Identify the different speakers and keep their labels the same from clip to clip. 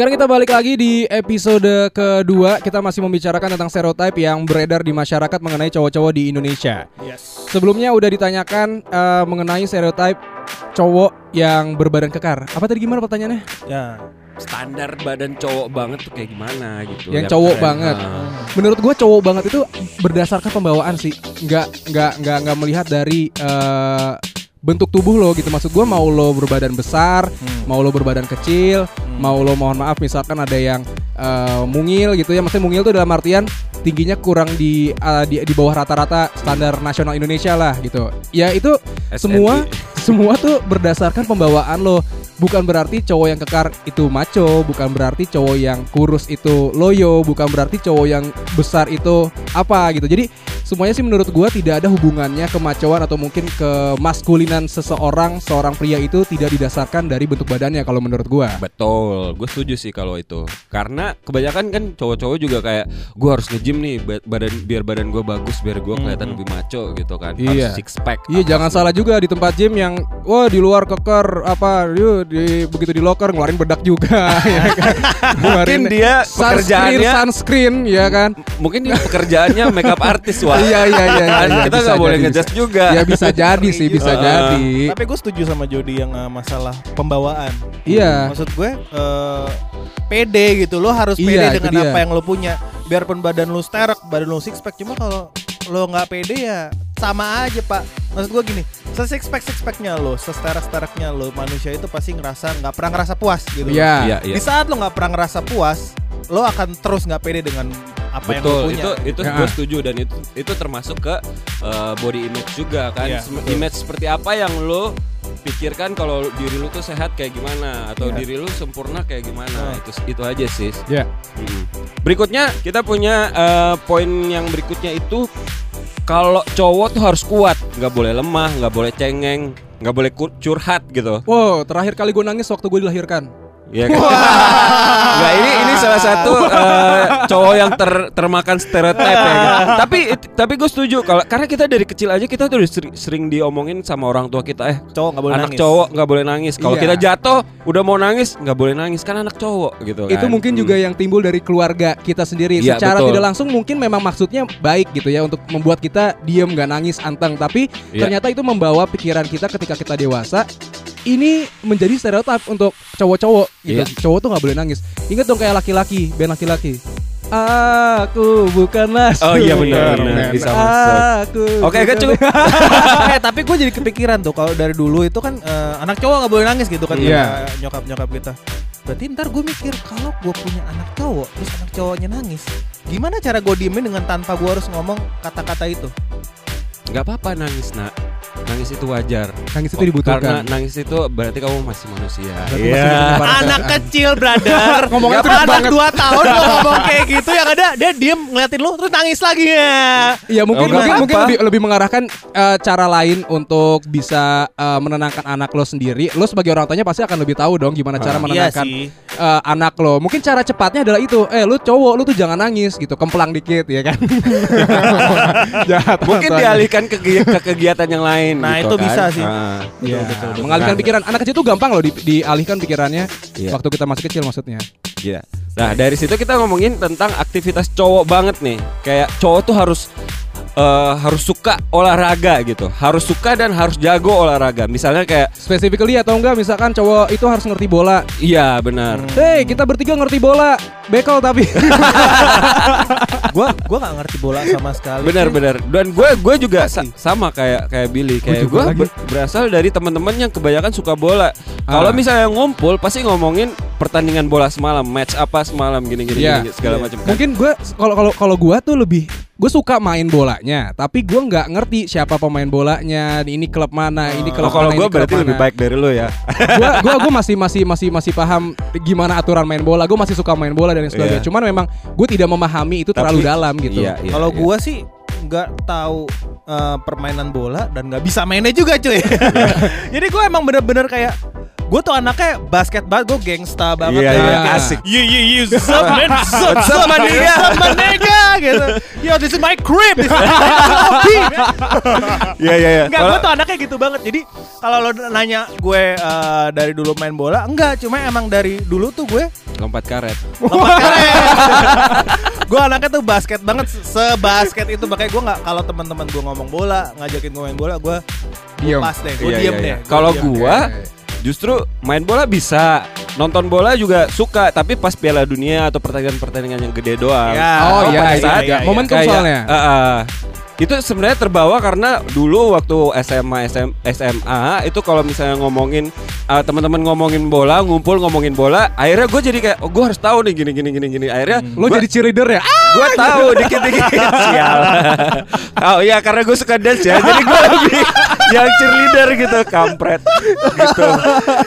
Speaker 1: Sekarang kita balik lagi di episode kedua Kita masih membicarakan tentang stereotip yang beredar di masyarakat mengenai cowok-cowok di Indonesia Sebelumnya udah ditanyakan eh, mengenai stereotip cowok yang berbadan kekar Apa tadi gimana pertanyaannya?
Speaker 2: Ya,
Speaker 3: standar badan cowok banget tuh kayak gimana gitu.
Speaker 1: Yang cowok
Speaker 3: keren.
Speaker 1: banget.
Speaker 3: Nah.
Speaker 1: Menurut gue cowok banget itu berdasarkan pembawaan sih Nggak, nggak, nggak, nggak melihat dari eh, bentuk tubuh lo gitu. Maksud gue mau lo berbadan besar, mau lo berbadan kecil Mau lo mohon maaf misalkan ada yang eh, mungil gitu ya. Maksudnya mungil tuh dalam artian tingginya kurang di, eh, di di bawah rata-rata standar nasional Indonesia lah gitu. Ya itu
Speaker 3: SNI.
Speaker 1: semua semua tuh berdasarkan pembawaan lo. Bukan berarti cowok yang kekar itu maco bukan berarti cowok yang kurus itu loyo bukan berarti cowok yang besar itu apa gitu. Jadi semuanya sih menurut gua tidak ada hubungannya kemacoan atau mungkin kemaskulinan seseorang seorang pria itu tidak didasarkan dari bentuk badannya kalau menurut gua
Speaker 3: Betul, gue setuju sih kalau itu. Karena kebanyakan kan cowok-cowok juga kayak gue harus nge-gym nih ba- badan biar badan gue bagus, biar gue kelihatan lebih maco gitu kan.
Speaker 1: Iya.
Speaker 3: Harus six pack.
Speaker 1: Iya jangan salah juga di tempat gym yang wah di luar keker apa yuk di begitu di locker ngeluarin bedak juga ya kan. Ngeluarin
Speaker 3: dia
Speaker 1: sunscreen,
Speaker 3: pekerjaannya-
Speaker 1: sunscreen ya kan.
Speaker 3: Mungkin dia pekerjaannya makeup artist wah.
Speaker 1: Iya iya iya iya, iya,
Speaker 3: kita
Speaker 1: bisa
Speaker 3: nggak boleh ngejudge
Speaker 1: bisa.
Speaker 3: juga.
Speaker 1: Ya bisa jadi sih bisa
Speaker 3: juga.
Speaker 1: jadi.
Speaker 2: tapi gue setuju sama Jody yang uh, masalah pembawaan.
Speaker 1: Iya.
Speaker 2: Maksud gue eh pede gitu lo harus pede
Speaker 1: Iya,
Speaker 2: dengan apa yang lo punya. Biarpun badan lo sterek, badan lo six pack cuma kalau lo nggak pede ya sama aja pak. Maksud gue gini, se six pack six packnya lo, se sterek stereknya lo, manusia itu pasti ngerasa nggak pernah ngerasa puas gitu.
Speaker 1: Iya.
Speaker 3: Iya, iya.
Speaker 2: Di saat lo nggak pernah ngerasa puas, lo akan terus nggak pede dengan apa yang
Speaker 3: Betul,
Speaker 2: punya.
Speaker 3: itu itu
Speaker 1: Ya.
Speaker 3: gue setuju dan itu itu termasuk ke uh, body image juga kan.
Speaker 2: Iya, betul.
Speaker 3: image seperti apa yang lo pikirkan kalau diri lu tuh sehat kayak gimana atau
Speaker 1: Iya.
Speaker 3: diri lu sempurna kayak gimana.
Speaker 2: Nah.
Speaker 3: Itu itu aja sih.
Speaker 1: Ya.
Speaker 3: Hmm. Berikutnya kita punya uh, poin yang berikutnya itu kalau cowok tuh harus kuat, nggak boleh lemah, nggak boleh cengeng, nggak boleh curhat gitu.
Speaker 1: Wow, terakhir kali gue nangis waktu gue dilahirkan.
Speaker 3: Ya kan? Nggak, ini ini salah satu uh, cowok yang ter, termakan stereotip ya. kan? Tapi tapi gue setuju kalau karena kita dari kecil aja kita tuh sering, sering diomongin sama orang tua kita eh
Speaker 2: Cowok nggak boleh
Speaker 3: anak
Speaker 2: nangis.
Speaker 3: cowok nggak boleh nangis. Kalau
Speaker 1: Iya.
Speaker 3: kita jatuh udah mau nangis nggak boleh nangis kan anak cowok gitu kan.
Speaker 1: Itu mungkin
Speaker 3: Hmm.
Speaker 1: juga yang timbul dari keluarga kita sendiri.
Speaker 3: Iya,
Speaker 1: Secara
Speaker 3: betul.
Speaker 1: tidak langsung mungkin memang maksudnya baik gitu ya untuk membuat kita diem nggak nangis anteng. Tapi
Speaker 3: Iya.
Speaker 1: ternyata itu membawa pikiran kita ketika kita dewasa. Ini menjadi stereotip untuk cowok-cowok gitu.
Speaker 3: Iya.
Speaker 1: Cowok tuh nggak boleh nangis. Ingat dong kayak laki-laki, band laki-laki. Aku bukanlah
Speaker 3: Oh iya benar,
Speaker 1: Superman.
Speaker 3: benar. Bisa masuk.
Speaker 1: Aku
Speaker 3: Oke,
Speaker 1: bukan-
Speaker 3: cukup.
Speaker 2: eh tapi gue jadi kepikiran tuh kalau dari dulu itu kan eh, anak cowok nggak boleh nangis gitu kan
Speaker 1: Iya.
Speaker 2: kata nyokap nyokap kita. Berarti ntar gue mikir kalau gue punya anak cowok terus anak cowoknya nangis, gimana cara gue diemin dengan tanpa gue harus ngomong kata-kata itu?
Speaker 3: Nggak apa-apa nangis nak. Nangis itu wajar.
Speaker 1: Nangis itu
Speaker 3: Karena
Speaker 1: dibutuhkan.
Speaker 3: nangis itu berarti kamu masih manusia.
Speaker 1: Masih menyebar
Speaker 2: Anak kecil brother
Speaker 1: Ngomongnya cepet
Speaker 2: anak
Speaker 1: banget.
Speaker 2: 2 tahun lo ngomong kayak gitu Yang ada dia diem ngeliatin lu Terus nangis lagi ya
Speaker 1: Iya mungkin
Speaker 3: Oh,
Speaker 1: mungkin, mungkin lebih, lebih mengarahkan eh, cara lain untuk bisa eh, menenangkan anak lo sendiri. Lo sebagai orang tuanya pasti akan lebih tahu dong gimana cara
Speaker 3: Ah.
Speaker 1: menenangkan
Speaker 2: Iya sih
Speaker 1: eh, anak lo. Mungkin cara cepatnya adalah itu. Eh lu cowok lu tuh jangan nangis gitu, kemplang dikit ya kan. Jahat.
Speaker 3: Mungkin dialihkan ke, ke kegiatan yang lain.
Speaker 2: Nah,
Speaker 3: gitu
Speaker 2: itu
Speaker 3: kan.
Speaker 2: bisa sih.
Speaker 3: Ah.
Speaker 1: Iya,
Speaker 2: betul, betul.
Speaker 1: mengalihkan
Speaker 3: Nah.
Speaker 1: pikiran anak kecil tuh gampang loh di, dialihkan pikirannya
Speaker 3: Iya.
Speaker 1: waktu kita masih kecil maksudnya.
Speaker 3: Iya. Nah dari situ kita ngomongin tentang aktivitas cowok banget nih. Kayak cowok tuh harus eh, harus suka olahraga gitu. Harus suka dan harus jago olahraga. Misalnya kayak
Speaker 1: Specifically atau enggak misalkan cowok itu harus ngerti bola.
Speaker 3: iya benar.
Speaker 1: Hei, kita bertiga ngerti bola. Bekel tapi.
Speaker 2: Gue gua gak ngerti bola sama sekali
Speaker 3: Benar-benar. Dan gue gue juga sa- sama kayak kayak Billy. Kayak gue
Speaker 1: lagi.
Speaker 3: berasal dari teman-teman yang kebanyakan suka bola. Kalau
Speaker 1: Ah.
Speaker 3: misalnya ngumpul pasti ngomongin pertandingan bola semalam, match apa semalam gini-gini
Speaker 1: Iya.
Speaker 3: gini, segala macam kan.
Speaker 1: Mungkin gue kalau kalau kalau gue tuh lebih gue suka main bolanya, tapi gue nggak ngerti siapa pemain bolanya, ini klub mana, ini
Speaker 3: Oh,
Speaker 1: klub
Speaker 3: kalau
Speaker 1: mana,
Speaker 3: gue berarti lebih
Speaker 1: mana.
Speaker 3: baik dari lo ya.
Speaker 1: Gue gue gue masih masih masih masih paham gimana aturan main bola. Gue masih suka main bola dan lain sebagainya.
Speaker 3: Iya.
Speaker 1: Cuman memang gue tidak memahami itu terlalu
Speaker 3: Tapi-
Speaker 1: dalam gitu.
Speaker 3: Iya, iya,
Speaker 2: Kalau
Speaker 3: iya.
Speaker 2: gua sih nggak tahu eh, permainan bola dan nggak bisa mainnya juga cuy. Jadi gue emang bener-bener kayak gue tuh anaknya basket banget, gue gangsta banget.
Speaker 3: Iya,
Speaker 2: kayak,
Speaker 3: iya, asik.
Speaker 2: Iya iya iya, sup man, sup sup
Speaker 3: my nigga?
Speaker 2: sup, my nigga, gitu. Yo, this is my crib, this is my.
Speaker 3: Iya iya iya.
Speaker 2: Enggak, gue tuh anaknya gitu banget. Jadi kalau lo nanya gue eh, dari dulu main bola, enggak, cuma emang dari dulu tuh gue
Speaker 3: lompat karet.
Speaker 2: lompat karet. gue anaknya tuh basket banget, sebasket itu makanya gue nggak kalau teman-teman gue ngomong bola, ngajakin gue main bola, gue
Speaker 1: Diem.
Speaker 2: pas deh, gue
Speaker 3: Iya,
Speaker 2: diem
Speaker 3: iya,
Speaker 2: deh.
Speaker 3: iya. Kalau gua justru main bola bisa, nonton bola juga suka, tapi pas Piala Dunia atau pertandingan-pertandingan yang gede doang.
Speaker 2: Ya.
Speaker 1: Oh,
Speaker 2: Oh,
Speaker 1: iya,
Speaker 2: pada
Speaker 1: iya,
Speaker 2: saat-
Speaker 1: iya.
Speaker 2: iya,
Speaker 1: Momentum
Speaker 3: Kayak,
Speaker 1: soalnya.
Speaker 3: eh, eh, itu sebenarnya terbawa karena dulu waktu SMA SM, SMA itu kalau misalnya ngomongin eh, teman-teman ngomongin bola ngumpul ngomongin bola akhirnya gue jadi kayak oh gue harus tahu nih gini gini gini gini akhirnya
Speaker 1: Lo
Speaker 3: gua-
Speaker 1: jadi cheerleader ya?
Speaker 3: Gue tahu dikit-dikit sial oh iya karena gue suka dance ya jadi gue lebih yang cheerleader gitu kampret gitu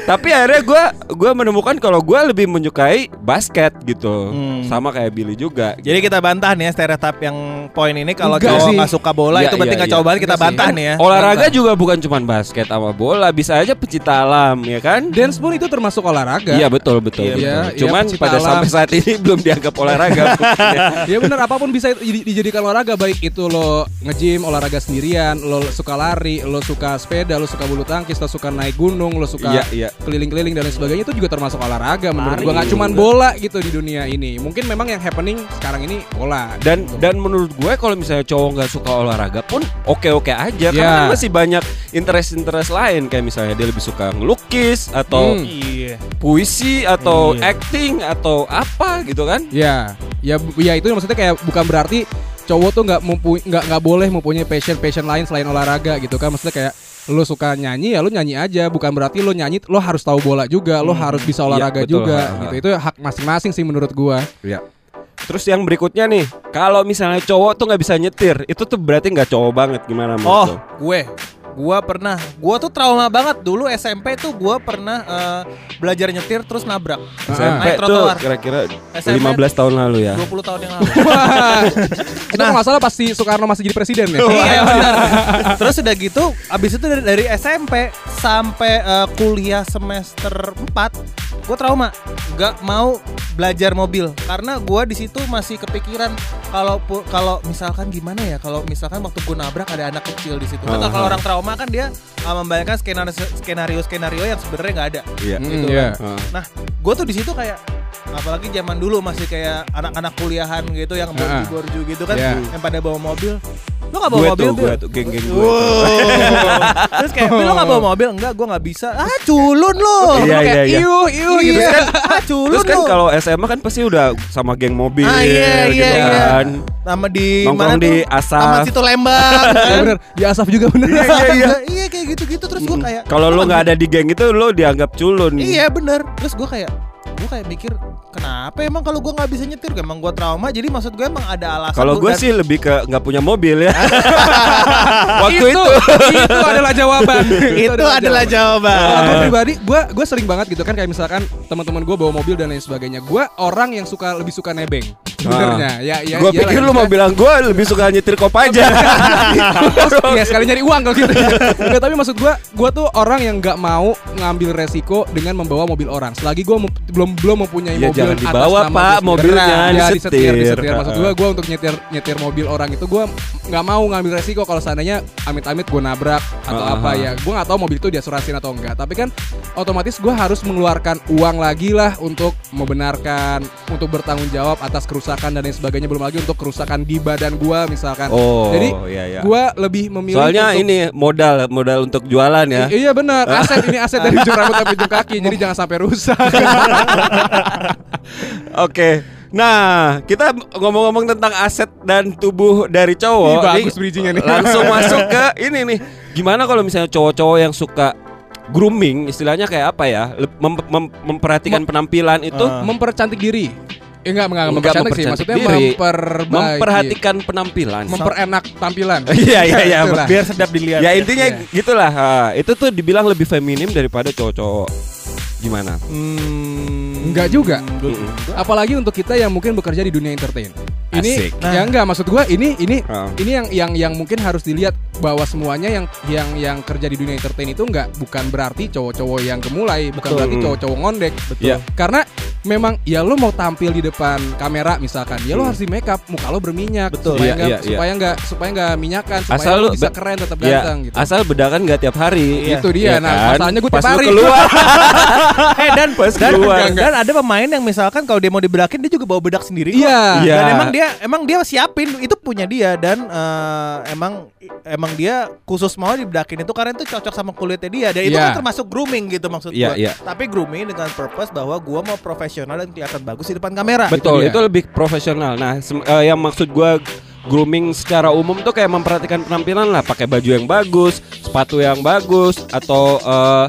Speaker 3: tapi akhirnya gue gue menemukan kalau gue lebih menyukai basket gitu
Speaker 2: Hmm.
Speaker 3: sama kayak Billy juga
Speaker 2: Jadi kita bantah nih ya stereotip yang poin ini kalau cowok
Speaker 1: sih.
Speaker 2: nggak suka bola
Speaker 3: Iya,
Speaker 2: itu berarti
Speaker 3: iya,
Speaker 2: nggak
Speaker 3: iya.
Speaker 2: cowok banget kita
Speaker 1: sih.
Speaker 2: bantah nih ya.
Speaker 3: olahraga juga bukan cuma basket sama bola bisa aja pecinta alam ya kan
Speaker 1: Dance pun itu termasuk olahraga.
Speaker 3: Iya betul betul.
Speaker 2: Iya,
Speaker 3: betul.
Speaker 1: iya, iya,
Speaker 3: Cuman pada
Speaker 1: alam.
Speaker 3: sampai saat ini belum dianggap olahraga.
Speaker 1: Ya benar apa pun bisa di- dijadikan olahraga baik itu lo nge-gym olahraga sendirian lo suka lari lo suka sepeda lo suka bulu tangkis lo suka naik gunung lo suka
Speaker 3: Iya, iya.
Speaker 1: keliling-keliling dan lain sebagainya itu juga termasuk olahraga menurut gua nggak cuman bola gitu di dunia ini mungkin memang yang happening sekarang ini bola
Speaker 3: dan
Speaker 1: gitu.
Speaker 3: dan menurut gue kalau misalnya cowok nggak suka olahraga pun oke oke aja
Speaker 1: Iya.
Speaker 3: karena kan masih banyak interest interest lain kayak misalnya dia lebih suka ngelukis atau
Speaker 1: Hmm.
Speaker 2: Iya.
Speaker 3: puisi atau
Speaker 2: Iya.
Speaker 3: acting atau apa gitu kan?
Speaker 1: ya ya ya itu maksudnya kayak bukan berarti cowok tuh nggak nggak nggak boleh mempunyai passion passion lain selain olahraga gitu kan maksudnya kayak lo suka nyanyi ya lo nyanyi aja bukan berarti lo nyanyi lo harus tahu bola juga lo harus bisa olahraga
Speaker 3: Iya, betul.
Speaker 1: juga
Speaker 3: Ha, ha.
Speaker 1: gitu itu hak masing-masing sih menurut gua
Speaker 3: Iya. Terus yang berikutnya nih, kalau misalnya cowok tuh nggak bisa nyetir, itu tuh berarti nggak cowok banget gimana
Speaker 2: Oh, gue. Gua pernah, gua tuh trauma banget dulu SMP tuh gua pernah eh, belajar nyetir terus nabrak.
Speaker 3: SMP
Speaker 2: Naik
Speaker 3: tuh
Speaker 2: trotoar.
Speaker 3: kira-kira
Speaker 2: SMP
Speaker 3: 15 tahun lalu ya.
Speaker 2: 20 tahun yang lalu.
Speaker 1: Itu kalau nggak salah pasti Soekarno masih jadi presiden ya.
Speaker 2: iya benar. Terus udah gitu, abis itu dari, dari SMP sampai eh, kuliah semester 4 gue trauma, nggak mau belajar mobil karena gua di situ masih kepikiran kalau kalau misalkan gimana ya kalau misalkan waktu gue nabrak ada anak kecil di situ. Kan
Speaker 3: Aha.
Speaker 2: kalau orang trauma kan dia uh, membayangkan skenario skenario skenario yang sebenarnya nggak ada.
Speaker 3: Iya.
Speaker 1: Hmm,
Speaker 2: Gitu
Speaker 1: iya.
Speaker 3: Ah.
Speaker 2: Nah, gue tuh di situ kayak apalagi zaman dulu masih kayak anak-anak kuliahan gitu yang borju-borju gitu kan
Speaker 1: Iya.
Speaker 2: yang pada bawa mobil. Lo gak bawa
Speaker 3: Gue
Speaker 2: mobil
Speaker 3: tuh, gue tuh, geng-geng gue.
Speaker 2: Wow. Terus kayak Bil, lo gak bawa mobil? Enggak, gue gak bisa. Ah, culun lo.
Speaker 3: Iya, iya, iya.
Speaker 1: Iuh, iuh gitu
Speaker 2: Iya.
Speaker 1: kan.
Speaker 2: Ah, culun
Speaker 3: Terus kan kalau SMA kan pasti udah sama geng mobil
Speaker 2: Ah, iya,
Speaker 3: gitu
Speaker 2: iya, iya.
Speaker 3: kan.
Speaker 2: Sama di
Speaker 3: Nongkrong
Speaker 2: mana
Speaker 3: di
Speaker 2: tuh?
Speaker 3: Asaf.
Speaker 2: Sama situ Lembang.
Speaker 1: Ya
Speaker 2: kan?
Speaker 1: bener, di Asaf juga bener.
Speaker 2: Iya, iya, iya. Iya, kayak gitu-gitu terus gue kayak
Speaker 3: Kalau lo nggak ada di geng itu lo dianggap culun.
Speaker 2: Iya bener Terus gue kayak Gue kayak mikir Kenapa emang kalau gue nggak bisa nyetir Emang gue trauma Jadi maksud gue emang ada alasan
Speaker 3: Kalau
Speaker 2: gua-
Speaker 3: gue sih lebih ke nggak punya mobil ya. Waktu
Speaker 1: itu,
Speaker 3: itu.
Speaker 1: itu adalah jawaban.
Speaker 2: Itu adalah jawaban
Speaker 1: Kalau gue pribadi, gue gue sering banget gitu kan kayak misalkan teman-teman gue bawa mobil dan lain sebagainya. Gue orang yang suka lebih suka nebeng. Sebenarnya, ya ya.
Speaker 3: gue
Speaker 1: iyalah,
Speaker 3: pikir lu mau bilang gue lebih suka nyetir kop aja.
Speaker 1: Iya sekali nyari uang kalau gitu. Enggak, tapi maksud gue, gue tuh orang yang nggak mau ngambil resiko dengan membawa mobil orang. Selagi gue belum belum mempunyai
Speaker 3: Ya,
Speaker 1: mobil
Speaker 3: jangan
Speaker 1: atas
Speaker 3: dibawa,
Speaker 1: nama
Speaker 3: Pak,
Speaker 1: gua
Speaker 3: mobilnya,
Speaker 1: sendiri. ya, disetir,
Speaker 3: disetir.
Speaker 1: disetir. Maksud gue, gue untuk nyetir nyetir mobil orang itu gue nggak mau ngambil resiko kalau seandainya amit-amit gue nabrak atau
Speaker 3: Ah,
Speaker 1: apa
Speaker 3: ah.
Speaker 1: ya. Gue nggak tahu mobil itu diasuransiin atau enggak. Tapi kan otomatis gue harus mengeluarkan uang lagi lah untuk membenarkan, untuk bertanggung jawab atas kerusakan dan lain sebagainya. Belum lagi untuk kerusakan di badan gue misalkan.
Speaker 3: Oh,
Speaker 1: Jadi
Speaker 3: iya, iya.
Speaker 1: gue lebih memilih
Speaker 3: Soalnya
Speaker 1: untuk-
Speaker 3: ini modal modal untuk jualan ya.
Speaker 1: I- iya benar, aset ini aset dari ujung rambut sampai ujung kaki, jadi jangan sampai rusak.
Speaker 3: Oke. Nah, kita ngomong-ngomong tentang aset dan tubuh dari cowok.
Speaker 1: Ih, bagus
Speaker 3: nih,
Speaker 1: bridgingnya nih.
Speaker 3: Langsung masuk ke ini nih. Gimana kalau misalnya cowok-cowok yang suka grooming, istilahnya kayak apa ya? Mem- mem- memperhatikan penampilan itu
Speaker 2: Ah.
Speaker 1: mempercantik diri. Eh, enggak, enggak,
Speaker 3: Enggak
Speaker 1: mempercantik sih,
Speaker 3: mempercantik
Speaker 1: maksudnya
Speaker 3: diri.
Speaker 1: memperbaiki.
Speaker 3: memperhatikan penampilan.
Speaker 1: memperenak tampilan.
Speaker 3: Iya, iya, iya.
Speaker 2: Biar sedap dilihat
Speaker 3: ya intinya
Speaker 1: Iya.
Speaker 3: gitulah. Itu tuh dibilang lebih feminim daripada cowok-cowok. Gimana?
Speaker 2: Hmm,
Speaker 1: Enggak juga. Apalagi untuk kita yang mungkin bekerja di dunia entertain. Ini
Speaker 3: Asik.
Speaker 1: ya enggak maksud gua ini ini
Speaker 3: Oh.
Speaker 1: ini yang yang yang mungkin harus dilihat bahwa semuanya yang yang yang kerja di dunia entertain itu enggak bukan berarti cowok-cowok yang gemulai, bukan
Speaker 2: Betul.
Speaker 1: berarti
Speaker 3: Hmm.
Speaker 1: cowok-cowok ngondek.
Speaker 3: Iya.
Speaker 1: Karena memang ya lo mau tampil di depan kamera misalkan, ya lo
Speaker 3: Hmm.
Speaker 1: harus di make up, muka lo berminyak
Speaker 2: Betul.
Speaker 1: supaya
Speaker 3: Iya,
Speaker 1: enggak
Speaker 3: iya, iya.
Speaker 1: supaya enggak supaya enggak minyakan, supaya
Speaker 3: Asal
Speaker 1: lo bisa keren tetap
Speaker 3: Ya,
Speaker 1: ganteng gitu.
Speaker 3: asal bedakan nggak tiap hari.
Speaker 2: Iya.
Speaker 1: Itu dia.
Speaker 3: Iya
Speaker 1: Nah,
Speaker 3: kan?
Speaker 1: masalahnya gue tiap hari.
Speaker 3: keluar.
Speaker 2: eh dan
Speaker 3: Pas
Speaker 2: dan,
Speaker 3: keluar.
Speaker 2: dan ada pemain yang misalkan kalau dia mau diberakin dia juga bawa bedak sendiri kok.
Speaker 1: Iya.
Speaker 3: Iya.
Speaker 2: Dan emang dia emang dia siapin itu punya dia dan eh, emang emang dia khusus mau dibedakin itu karena itu cocok sama kulitnya dia dan itu
Speaker 1: Iya.
Speaker 2: kan termasuk grooming gitu maksud
Speaker 3: Iya,
Speaker 2: gua.
Speaker 3: iya.
Speaker 2: Tapi grooming dengan purpose bahwa gua mau profesional dan kelihatan bagus di depan kamera.
Speaker 3: Betul,
Speaker 1: dia.
Speaker 3: itu lebih profesional. Nah, eh, yang maksud gua grooming secara umum tuh kayak memperhatikan penampilan lah, pakai baju yang bagus, sepatu yang bagus, atau eh,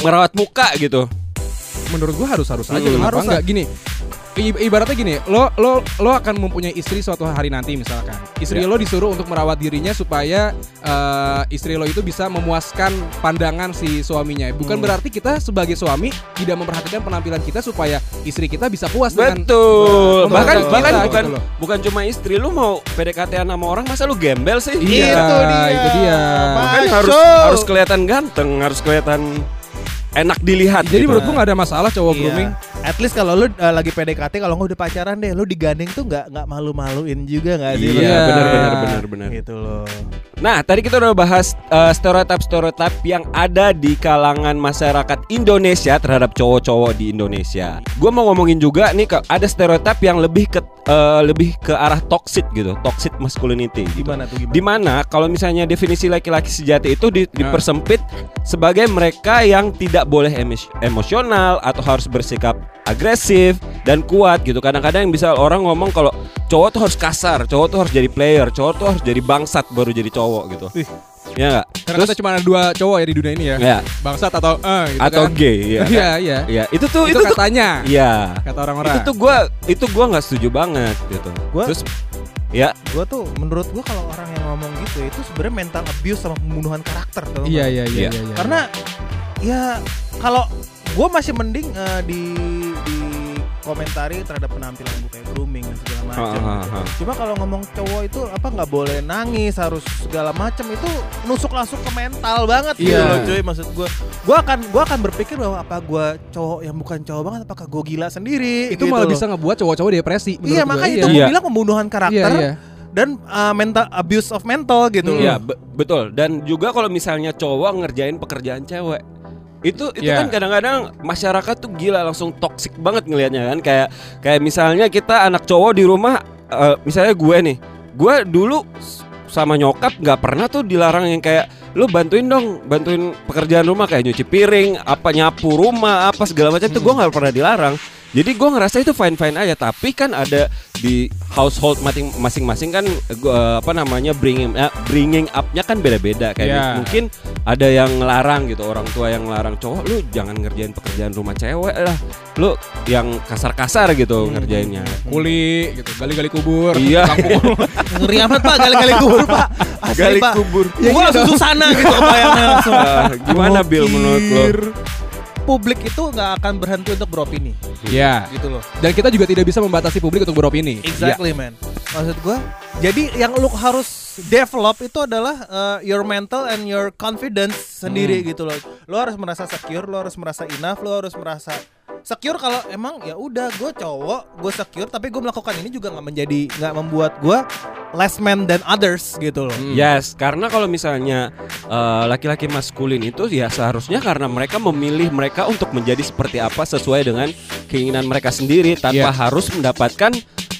Speaker 3: merawat muka gitu.
Speaker 1: menurut gua harus harus aja
Speaker 3: Hmm.
Speaker 2: Harus
Speaker 1: enggak gini ibaratnya gini lo lo lo akan mempunyai istri suatu hari nanti misalkan istri
Speaker 3: Ya.
Speaker 1: lo disuruh untuk merawat dirinya supaya eh, istri lo itu bisa memuaskan pandangan si suaminya bukan
Speaker 2: Hmm.
Speaker 1: berarti kita sebagai suami tidak memperhatikan penampilan kita supaya istri kita bisa puas dengan
Speaker 3: Betul. Bahkan
Speaker 1: Betul.
Speaker 3: bahkan
Speaker 1: Kita
Speaker 3: bukan
Speaker 1: gitu loh.
Speaker 3: bukan cuma istri lu mau PDKT sama orang masa lu gembel sih?
Speaker 1: Iya,
Speaker 2: Itu dia.
Speaker 1: itu dia.
Speaker 3: Kan
Speaker 2: Masuk.
Speaker 3: harus harus kelihatan ganteng, harus kelihatan enak dilihat.
Speaker 1: jadi
Speaker 3: gitu.
Speaker 1: menurut gua nggak ada masalah cowok
Speaker 2: Iya.
Speaker 1: grooming
Speaker 2: At least kalau lu uh, lagi PDKT kalau nggak udah pacaran deh, lu digandeng tuh nggak nggak malu-maluin juga nggak sih?
Speaker 3: Iya,
Speaker 1: Iya.
Speaker 3: benar benar benar benar.
Speaker 2: Gitu loh.
Speaker 3: Nah, tadi kita udah bahas uh, stereotip-stereotip yang ada di kalangan masyarakat Indonesia terhadap cowok-cowok di Indonesia. Gue mau ngomongin juga nih ke- ada stereotip yang lebih ke uh, lebih ke arah toxic gitu, toxic masculinity. Gitu.
Speaker 2: Gimana tuh gimana?
Speaker 3: Di mana kalau misalnya definisi laki-laki sejati itu di-
Speaker 1: Nah.
Speaker 3: dipersempit sebagai mereka yang tidak boleh emos- emosional atau harus bersikap agresif dan kuat gitu. Kadang-kadang yang bisa orang ngomong kalau cowok tuh harus kasar, cowok tuh harus jadi player, cowok tuh harus jadi bangsat baru jadi cowok gitu.
Speaker 2: Wih.
Speaker 3: Ya enggak?
Speaker 1: karena kita cuma ada dua cowok ya di dunia ini ya
Speaker 3: ya
Speaker 1: bangsat atau eh gitu
Speaker 3: atau
Speaker 1: kan.
Speaker 3: gay ya.
Speaker 1: iya iya
Speaker 3: Iya, itu tuh
Speaker 1: itu,
Speaker 3: itu, tuh
Speaker 1: katanya
Speaker 3: Iya.
Speaker 1: kata orang-orang
Speaker 3: Itu tuh gua itu gua nggak setuju banget gitu.
Speaker 2: Gua-
Speaker 3: Terus ya
Speaker 2: Gua tuh menurut gua kalau orang yang ngomong gitu itu sebenarnya mental abuse sama pembunuhan karakter tau
Speaker 1: iya iya iya
Speaker 3: Iya.
Speaker 1: iya iya.
Speaker 2: Karena ya kalau gua masih mending eh, di di komentari terhadap penampilan gue kayak grooming dan segala macam.
Speaker 3: Ha, ha,
Speaker 2: gitu.
Speaker 3: ha.
Speaker 2: Cuma kalau ngomong cowok itu apa nggak boleh nangis harus segala macam itu nusuk langsung ke mental banget gitu
Speaker 1: Iya.
Speaker 2: loh cuy maksud gue. Gua akan gua akan berpikir bahwa apa gua cowok yang bukan cowok banget apakah gue gila sendiri
Speaker 1: itu
Speaker 2: gitu
Speaker 1: malah
Speaker 2: loh.
Speaker 1: bisa ngebuat cowok-cowok depresi
Speaker 2: Iya makanya
Speaker 1: iya.
Speaker 2: itu
Speaker 3: Iya.
Speaker 2: gue bilang pembunuhan karakter
Speaker 1: iya, iya.
Speaker 2: dan uh, mental abuse of mental gitu.
Speaker 3: Iya be- betul dan juga kalau misalnya cowok ngerjain pekerjaan cewek itu itu
Speaker 1: Iya.
Speaker 3: kan kadang-kadang masyarakat tuh gila langsung toksik banget ngelihatnya kan. Kayak kayak misalnya kita anak cowok di rumah eh, misalnya gue nih. Gue dulu sama nyokap nggak pernah tuh dilarang yang kayak lu bantuin dong bantuin pekerjaan rumah kayak nyuci piring apa nyapu rumah apa segala macam. Itu gue nggak pernah dilarang jadi gue ngerasa itu fine fine aja tapi kan ada di household masing-masing kan gua, apa namanya bringing eh, bringing up-nya kan beda-beda kayak
Speaker 1: Iya.
Speaker 3: mungkin ada yang ngelarang gitu orang tua yang ngelarang cowok lu jangan ngerjain pekerjaan rumah cewek lah lu yang kasar-kasar gitu ngerjainnya
Speaker 1: kuli gitu gali-gali kubur
Speaker 3: Iya.
Speaker 2: Ngeri amat pak gali-gali kubur pak. Asli
Speaker 3: gali
Speaker 2: pak.
Speaker 3: kubur
Speaker 2: Ya, gue langsung susana gitu kebayangnya langsung.
Speaker 3: Ah, gimana Bill menurut lo.
Speaker 2: Publik itu nggak akan berhenti untuk beropini,
Speaker 1: ya
Speaker 2: gitu loh.
Speaker 1: dan kita juga tidak bisa membatasi publik untuk beropini
Speaker 2: Exactly man. Maksud gua, jadi yang lu harus develop itu adalah uh, your mental and your confidence sendiri gitu loh. Lo harus merasa secure, lo harus merasa enough, lo harus merasa secure kalau emang ya udah gue cowok, gue secure tapi gue melakukan ini juga nggak menjadi nggak membuat gue less man than others gitu loh.
Speaker 3: Yes, karena kalau misalnya eh, laki-laki maskulin itu ya seharusnya karena mereka memilih mereka untuk menjadi seperti apa sesuai dengan keinginan mereka sendiri tanpa
Speaker 1: Iya.
Speaker 3: harus mendapatkan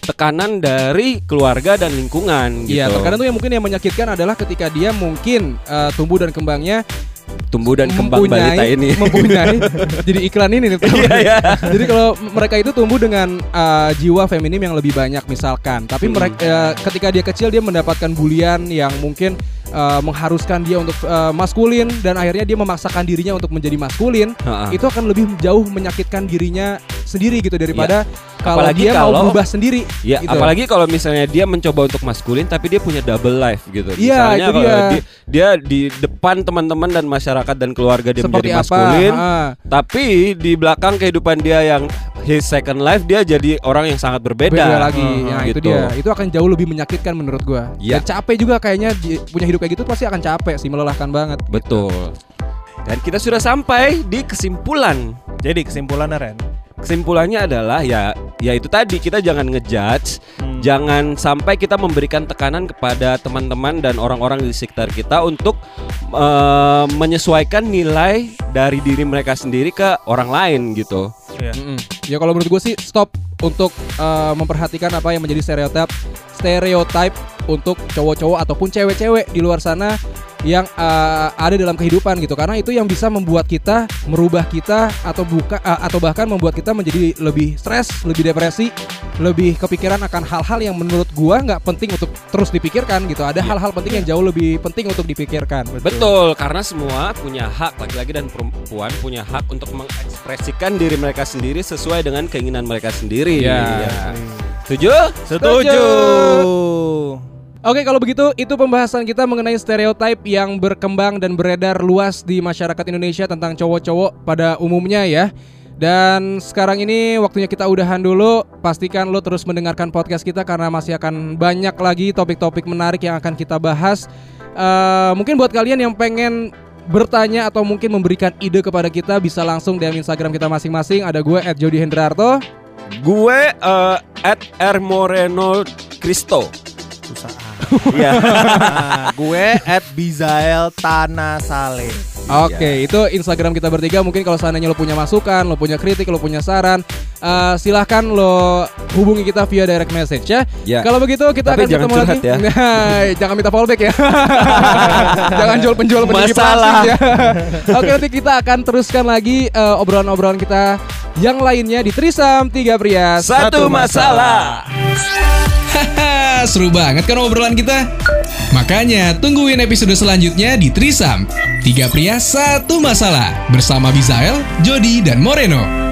Speaker 3: tekanan dari keluarga dan lingkungan gitu.
Speaker 1: Iya, terkadang tuh yang mungkin yang menyakitkan adalah ketika dia mungkin eh, tumbuh dan kembangnya
Speaker 3: tumbuh dan kembang balita ini.
Speaker 1: mempunyai jadi iklan ini nih.
Speaker 3: Iya, iya.
Speaker 1: Jadi kalau mereka itu tumbuh dengan uh, jiwa feminim yang lebih banyak misalkan, tapi
Speaker 3: Hmm.
Speaker 1: mereka uh, ketika dia kecil dia mendapatkan bulian yang mungkin uh, mengharuskan dia untuk uh, maskulin dan akhirnya dia memaksakan dirinya untuk menjadi maskulin,
Speaker 3: Ha-ha.
Speaker 1: itu akan lebih jauh menyakitkan dirinya sendiri gitu daripada kalau
Speaker 3: Apalagi
Speaker 1: dia
Speaker 3: kalau-
Speaker 1: mau berubah sendiri.
Speaker 3: Ya,
Speaker 1: gitu.
Speaker 3: apalagi kalau misalnya dia mencoba untuk maskulin tapi dia punya double life gitu.
Speaker 1: Iya,
Speaker 3: Misalnya
Speaker 1: itu
Speaker 3: kalau
Speaker 1: dia.
Speaker 3: Di, dia di depan teman-teman dan masyarakat dan keluarga dia
Speaker 1: seperti
Speaker 3: menjadi
Speaker 1: apa?
Speaker 3: maskulin,
Speaker 1: Ah.
Speaker 3: tapi di belakang kehidupan dia yang his second life dia jadi orang yang sangat berbeda.
Speaker 1: beda lagi.
Speaker 3: Hmm,
Speaker 1: Nah, itu
Speaker 3: gitu.
Speaker 1: dia. Itu akan jauh lebih menyakitkan menurut gua.
Speaker 3: Iya.
Speaker 1: Dan capek juga kayaknya punya hidup kayak gitu pasti akan capek sih, melelahkan banget.
Speaker 3: Betul. Dan kita sudah sampai di kesimpulan.
Speaker 2: Jadi kesimpulannya Ren.
Speaker 3: Kesimpulannya adalah ya ya itu tadi kita jangan ngejudge,
Speaker 2: Hmm.
Speaker 3: jangan sampai kita memberikan tekanan kepada teman-teman dan orang-orang di sekitar kita untuk eh, menyesuaikan nilai dari diri mereka sendiri ke orang lain gitu.
Speaker 2: Iya.
Speaker 1: Mm-mm. Ya kalau menurut gue sih stop untuk uh, memperhatikan apa yang menjadi stereotip stereotype untuk cowok-cowok ataupun cewek-cewek di luar sana yang uh, ada dalam kehidupan gitu karena itu yang bisa membuat kita merubah kita atau buka uh, atau bahkan membuat kita menjadi lebih stres, lebih depresi, lebih kepikiran akan hal-hal yang menurut gua nggak penting untuk terus dipikirkan gitu. Ada hal-hal penting yang jauh lebih penting untuk dipikirkan.
Speaker 3: Betul, karena semua punya hak, laki-laki dan perempuan punya hak untuk mengekspresikan diri mereka sendiri sesuai dengan keinginan mereka sendiri.
Speaker 1: Ya.
Speaker 3: Setuju?
Speaker 2: Setuju.
Speaker 1: Oke kalau begitu itu pembahasan kita mengenai stereotip yang berkembang dan beredar luas di masyarakat Indonesia tentang cowok-cowok pada umumnya ya. Dan sekarang ini waktunya kita udahan dulu. Pastikan lo terus mendengarkan podcast kita karena masih akan banyak lagi topik-topik menarik yang akan kita bahas. Eh, mungkin buat kalian yang pengen bertanya atau mungkin memberikan ide kepada kita bisa langsung DM Instagram kita masing-masing. Ada gue @jody_hendrarto.
Speaker 3: Gue eh, at R Moreno Cristo.
Speaker 2: Susah.
Speaker 3: Iya.
Speaker 2: Nah, gue at Bizael Tanah Saleh.
Speaker 1: Oke, itu Instagram kita bertiga. Mungkin kalau seandainya lo punya masukan, lo punya kritik, lo punya saran, eh, silahkan lo hubungi kita via direct message ya.
Speaker 3: Ya.
Speaker 1: Kalau begitu kita
Speaker 3: Tapi
Speaker 1: akan ketemu lagi.
Speaker 3: ya.
Speaker 1: Nah, jangan minta fallback ya. jangan jual penjual peninggi
Speaker 3: Masalah.
Speaker 1: ya. Oke, nanti kita akan teruskan lagi eh, obrolan-obrolan kita yang lainnya di Trisam Tiga Pria
Speaker 3: Satu masalah.
Speaker 4: Seru banget kan obrolan kita? Makanya tungguin episode selanjutnya di Trisam. Tiga pria satu masalah bersama Bizael, Jody, dan Moreno.